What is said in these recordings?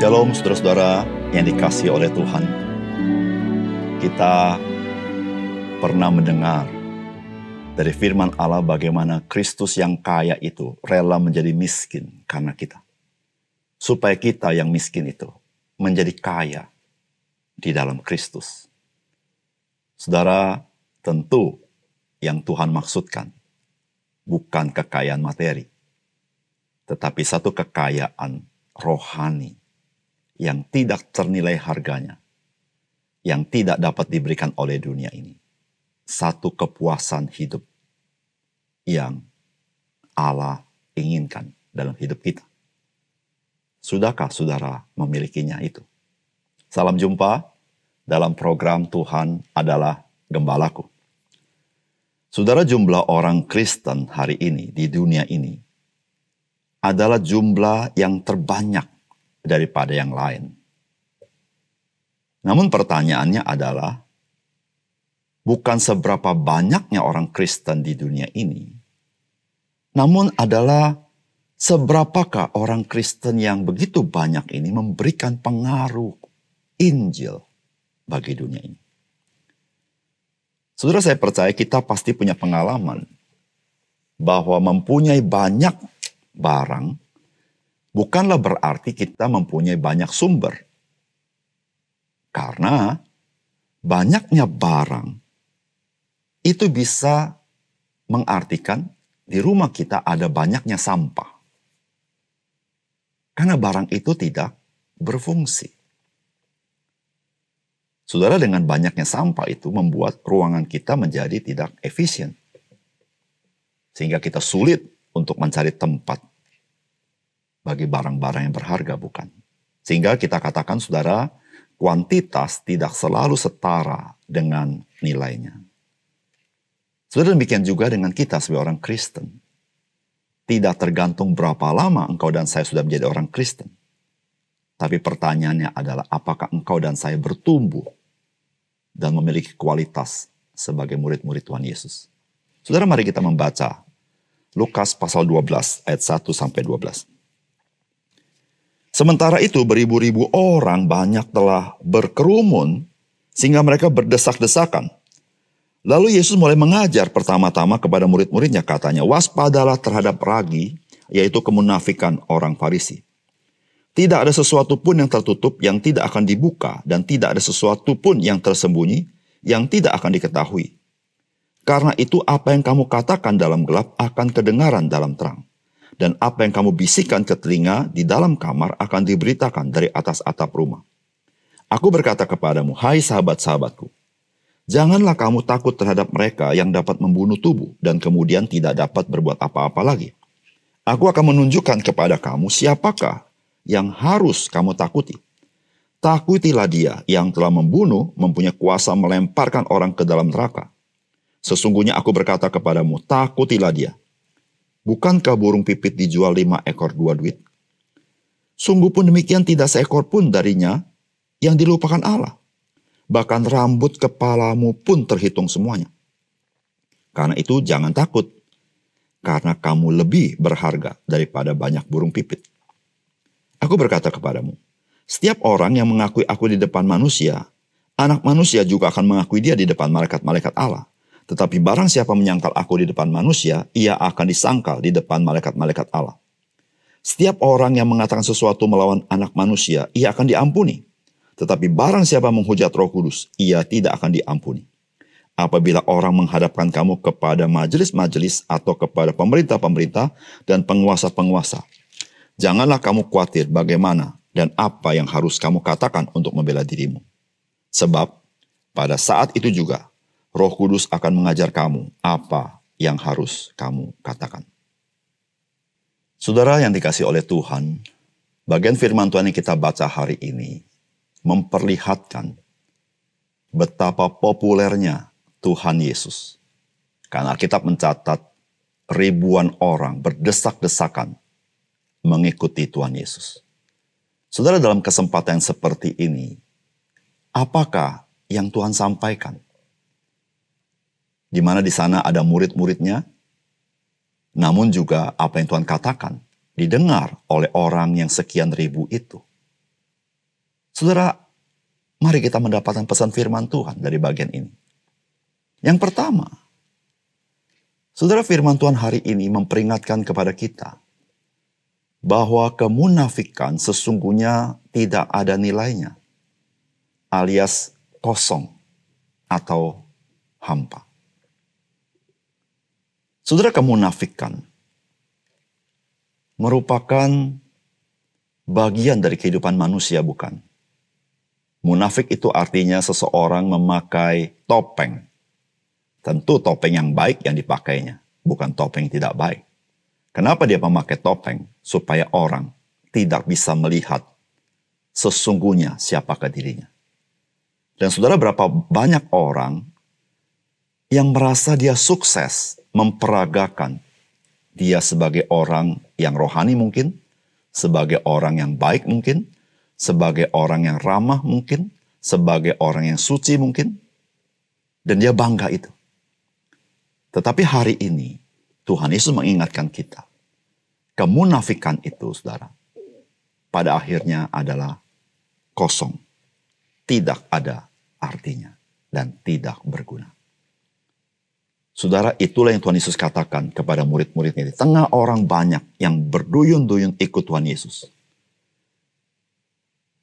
Shalom saudara-saudara yang dikasih oleh Tuhan. Kita pernah mendengar dari firman Allah bagaimana Kristus yang kaya itu rela menjadi miskin karena kita. Supaya kita yang miskin itu menjadi kaya di dalam Kristus. Saudara, tentu yang Tuhan maksudkan bukan kekayaan materi, tetapi satu kekayaan rohani yang tidak ternilai harganya, yang tidak dapat diberikan oleh dunia ini. Satu kepuasan hidup yang Allah inginkan dalam hidup kita. Sudahkah saudara memilikinya itu? Salam jumpa dalam program Tuhan adalah Gembalaku. Saudara jumlah orang Kristen hari ini di dunia ini adalah jumlah yang terbanyak daripada yang lain. Namun pertanyaannya adalah, bukan seberapa banyaknya orang Kristen di dunia ini, namun adalah seberapakah orang Kristen yang begitu banyak ini memberikan pengaruh Injil bagi dunia ini. Saudara saya percaya kita pasti punya pengalaman bahwa mempunyai banyak barang bukanlah berarti kita mempunyai banyak sumber. Karena banyaknya barang itu bisa mengartikan di rumah kita ada banyaknya sampah. Karena barang itu tidak berfungsi. Saudara dengan banyaknya sampah itu membuat ruangan kita menjadi tidak efisien. Sehingga kita sulit untuk mencari tempat bagi barang-barang yang berharga, bukan? Sehingga kita katakan, saudara, kuantitas tidak selalu setara dengan nilainya. Saudara demikian juga dengan kita sebagai orang Kristen. Tidak tergantung berapa lama engkau dan saya sudah menjadi orang Kristen. Tapi pertanyaannya adalah apakah engkau dan saya bertumbuh dan memiliki kualitas sebagai murid-murid Tuhan Yesus. Saudara mari kita membaca Lukas pasal 12 ayat 1 sampai 12. Sementara itu beribu-ribu orang banyak telah berkerumun sehingga mereka berdesak-desakan. Lalu Yesus mulai mengajar pertama-tama kepada murid-muridnya katanya, waspadalah terhadap ragi, yaitu kemunafikan orang Farisi. Tidak ada sesuatu pun yang tertutup yang tidak akan dibuka dan tidak ada sesuatu pun yang tersembunyi yang tidak akan diketahui. Karena itu apa yang kamu katakan dalam gelap akan kedengaran dalam terang dan apa yang kamu bisikan ke telinga di dalam kamar akan diberitakan dari atas atap rumah. Aku berkata kepadamu, hai sahabat-sahabatku, janganlah kamu takut terhadap mereka yang dapat membunuh tubuh dan kemudian tidak dapat berbuat apa-apa lagi. Aku akan menunjukkan kepada kamu siapakah yang harus kamu takuti. Takutilah dia yang telah membunuh, mempunyai kuasa melemparkan orang ke dalam neraka. Sesungguhnya aku berkata kepadamu, takutilah dia. Bukankah burung pipit dijual lima ekor dua duit? Sungguh pun demikian tidak seekor pun darinya yang dilupakan Allah. Bahkan rambut kepalamu pun terhitung semuanya. Karena itu jangan takut, karena kamu lebih berharga daripada banyak burung pipit. Aku berkata kepadamu, setiap orang yang mengakui aku di depan manusia, anak manusia juga akan mengakui dia di depan malaikat-malaikat Allah. Tetapi barang siapa menyangkal aku di depan manusia, ia akan disangkal di depan malaikat-malaikat Allah. Setiap orang yang mengatakan sesuatu melawan anak manusia, ia akan diampuni. Tetapi barang siapa menghujat roh kudus, ia tidak akan diampuni. Apabila orang menghadapkan kamu kepada majelis-majelis atau kepada pemerintah-pemerintah dan penguasa-penguasa, janganlah kamu khawatir bagaimana dan apa yang harus kamu katakan untuk membela dirimu. Sebab pada saat itu juga Roh Kudus akan mengajar kamu apa yang harus kamu katakan. Saudara yang dikasih oleh Tuhan, bagian firman Tuhan yang kita baca hari ini memperlihatkan betapa populernya Tuhan Yesus. Karena Alkitab mencatat ribuan orang berdesak-desakan mengikuti Tuhan Yesus. Saudara dalam kesempatan seperti ini, apakah yang Tuhan sampaikan? Di mana di sana ada murid-muridnya, namun juga apa yang Tuhan katakan didengar oleh orang yang sekian ribu itu. Saudara, mari kita mendapatkan pesan firman Tuhan dari bagian ini. Yang pertama, saudara firman Tuhan hari ini memperingatkan kepada kita bahwa kemunafikan sesungguhnya tidak ada nilainya, alias kosong atau hampa. Saudara kemunafikan merupakan bagian dari kehidupan manusia bukan? Munafik itu artinya seseorang memakai topeng. Tentu topeng yang baik yang dipakainya, bukan topeng tidak baik. Kenapa dia memakai topeng? Supaya orang tidak bisa melihat sesungguhnya siapakah dirinya. Dan saudara berapa banyak orang yang merasa dia sukses memperagakan dia sebagai orang yang rohani mungkin, sebagai orang yang baik mungkin, sebagai orang yang ramah mungkin, sebagai orang yang suci mungkin, dan dia bangga itu. Tetapi hari ini Tuhan Yesus mengingatkan kita, kemunafikan itu saudara, pada akhirnya adalah kosong, tidak ada artinya, dan tidak berguna. Saudara, itulah yang Tuhan Yesus katakan kepada murid-muridnya. Di tengah orang banyak yang berduyun-duyun ikut Tuhan Yesus.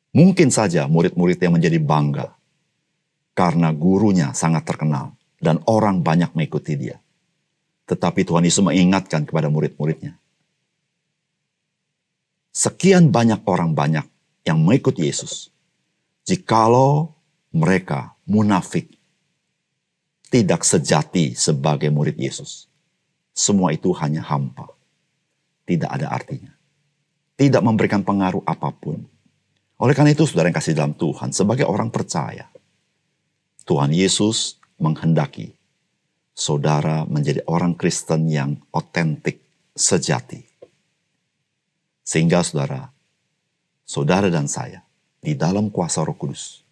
Mungkin saja murid-murid yang menjadi bangga karena gurunya sangat terkenal dan orang banyak mengikuti dia. Tetapi Tuhan Yesus mengingatkan kepada murid-muridnya. Sekian banyak orang banyak yang mengikuti Yesus. Jikalau mereka munafik, tidak sejati sebagai murid Yesus. Semua itu hanya hampa. Tidak ada artinya. Tidak memberikan pengaruh apa pun oleh karena itu saudara yang kasih dalam Tuhan, sebagai orang percaya, Tuhan Yesus menghendaki saudara menjadi orang Kristen yang otentik, sejati. Sehingga saudara, saudara dan saya di dalam kuasa roh kudus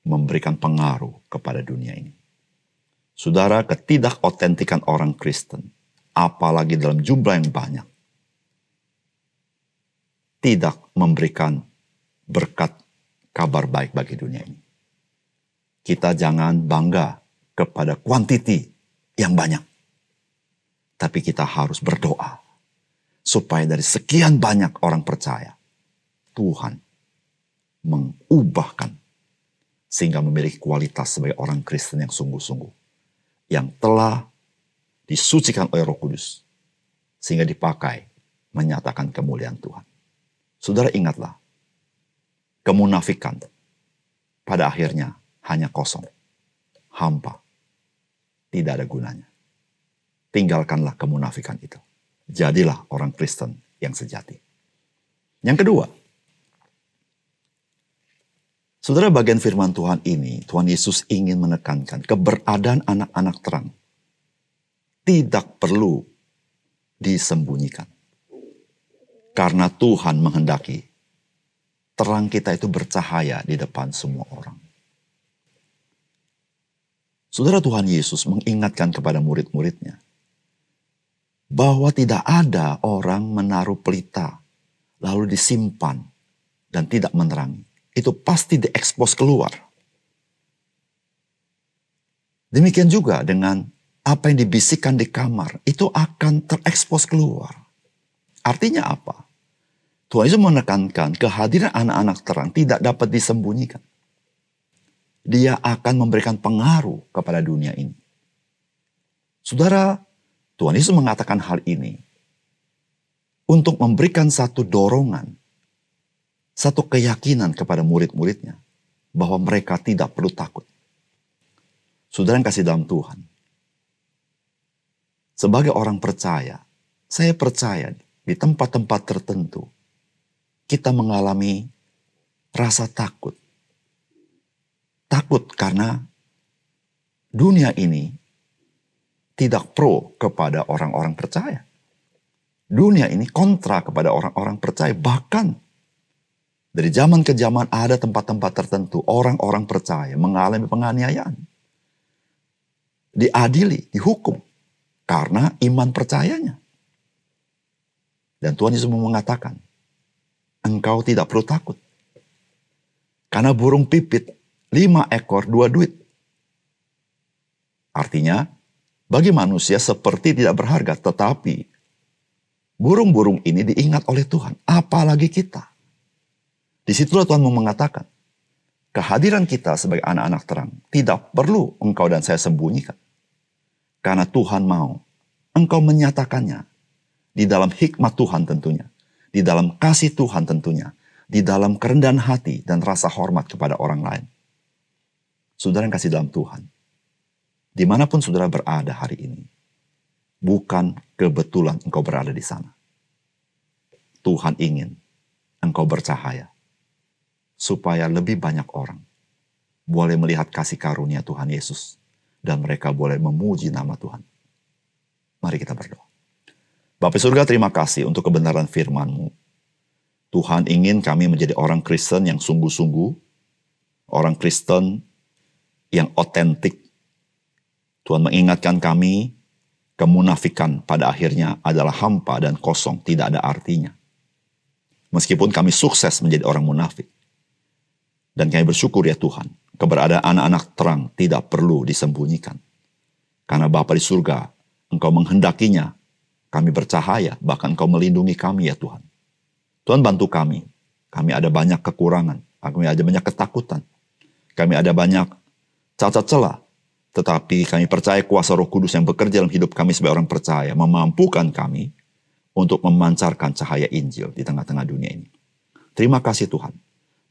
memberikan pengaruh kepada dunia ini. Saudara, ketidakotentikan orang Kristen, apalagi dalam jumlah yang banyak, tidak memberikan berkat kabar baik bagi dunia ini. Kita jangan bangga kepada kuantiti yang banyak. Tapi kita harus berdoa supaya dari sekian banyak orang percaya, Tuhan mengubahkan sehingga memiliki kualitas sebagai orang Kristen yang sungguh-sungguh. Yang telah disucikan oleh roh kudus. Sehingga dipakai menyatakan kemuliaan Tuhan. Saudara ingatlah, kemunafikan pada akhirnya hanya kosong, hampa, tidak ada gunanya. Tinggalkanlah kemunafikan itu. Jadilah orang Kristen yang sejati. Yang kedua, Saudara bagian firman Tuhan ini, Tuhan Yesus ingin menekankan keberadaan anak-anak terang. Tidak perlu disembunyikan. Karena Tuhan menghendaki terang kita itu bercahaya di depan semua orang. Saudara Tuhan Yesus mengingatkan kepada murid-muridnya bahwa tidak ada orang menaruh pelita lalu disimpan dan tidak menerangi. Itu pasti diekspos keluar. Demikian juga dengan apa yang dibisikkan di kamar, itu akan terekspos keluar. Artinya apa? Tuhan Yesus menekankan kehadiran anak-anak terang tidak dapat disembunyikan. Dia akan memberikan pengaruh kepada dunia ini. Saudara, Tuhan Yesus mengatakan hal ini untuk memberikan satu dorongan, satu keyakinan kepada murid-muridnya bahwa mereka tidak perlu takut. Saudara yang kasih dalam Tuhan, sebagai orang percaya, saya percaya di tempat-tempat tertentu kita mengalami rasa takut. Takut karena dunia ini tidak pro kepada orang-orang percaya. Dunia ini kontra kepada orang-orang percaya. Bahkan dari zaman ke zaman ada tempat-tempat tertentu orang-orang percaya mengalami penganiayaan. Diadili, dihukum karena iman percayanya. Dan Tuhan Yesus mengatakan, engkau tidak perlu takut. Karena burung pipit lima ekor dua duit. Artinya, bagi manusia seperti tidak berharga, tetapi burung-burung ini diingat oleh Tuhan, apalagi kita. Di situlah Tuhan mau mengatakan, kehadiran kita sebagai anak-anak terang tidak perlu engkau dan saya sembunyikan. Karena Tuhan mau engkau menyatakannya di dalam hikmat Tuhan tentunya, di dalam kasih Tuhan tentunya, di dalam kerendahan hati dan rasa hormat kepada orang lain. Saudara yang kasih dalam Tuhan, di mana pun saudara berada hari ini, bukan kebetulan engkau berada di sana. Tuhan ingin engkau bercahaya, supaya lebih banyak orang boleh melihat kasih karunia Tuhan Yesus dan mereka boleh memuji nama Tuhan. Mari kita berdoa. Bapak surga terima kasih untuk kebenaran firman-Mu. Tuhan ingin kami menjadi orang Kristen yang sungguh-sungguh, orang Kristen yang otentik. Tuhan mengingatkan kami, kemunafikan pada akhirnya adalah hampa dan kosong, tidak ada artinya. Meskipun kami sukses menjadi orang munafik. Dan kami bersyukur ya Tuhan, keberadaan anak-anak terang tidak perlu disembunyikan. Karena Bapa di surga, Engkau menghendakinya, kami bercahaya, bahkan Engkau melindungi kami ya Tuhan. Tuhan bantu kami, kami ada banyak kekurangan, kami ada banyak ketakutan, kami ada banyak cacat celah, tetapi kami percaya kuasa roh kudus yang bekerja dalam hidup kami sebagai orang percaya, memampukan kami untuk memancarkan cahaya Injil di tengah-tengah dunia ini. Terima kasih Tuhan.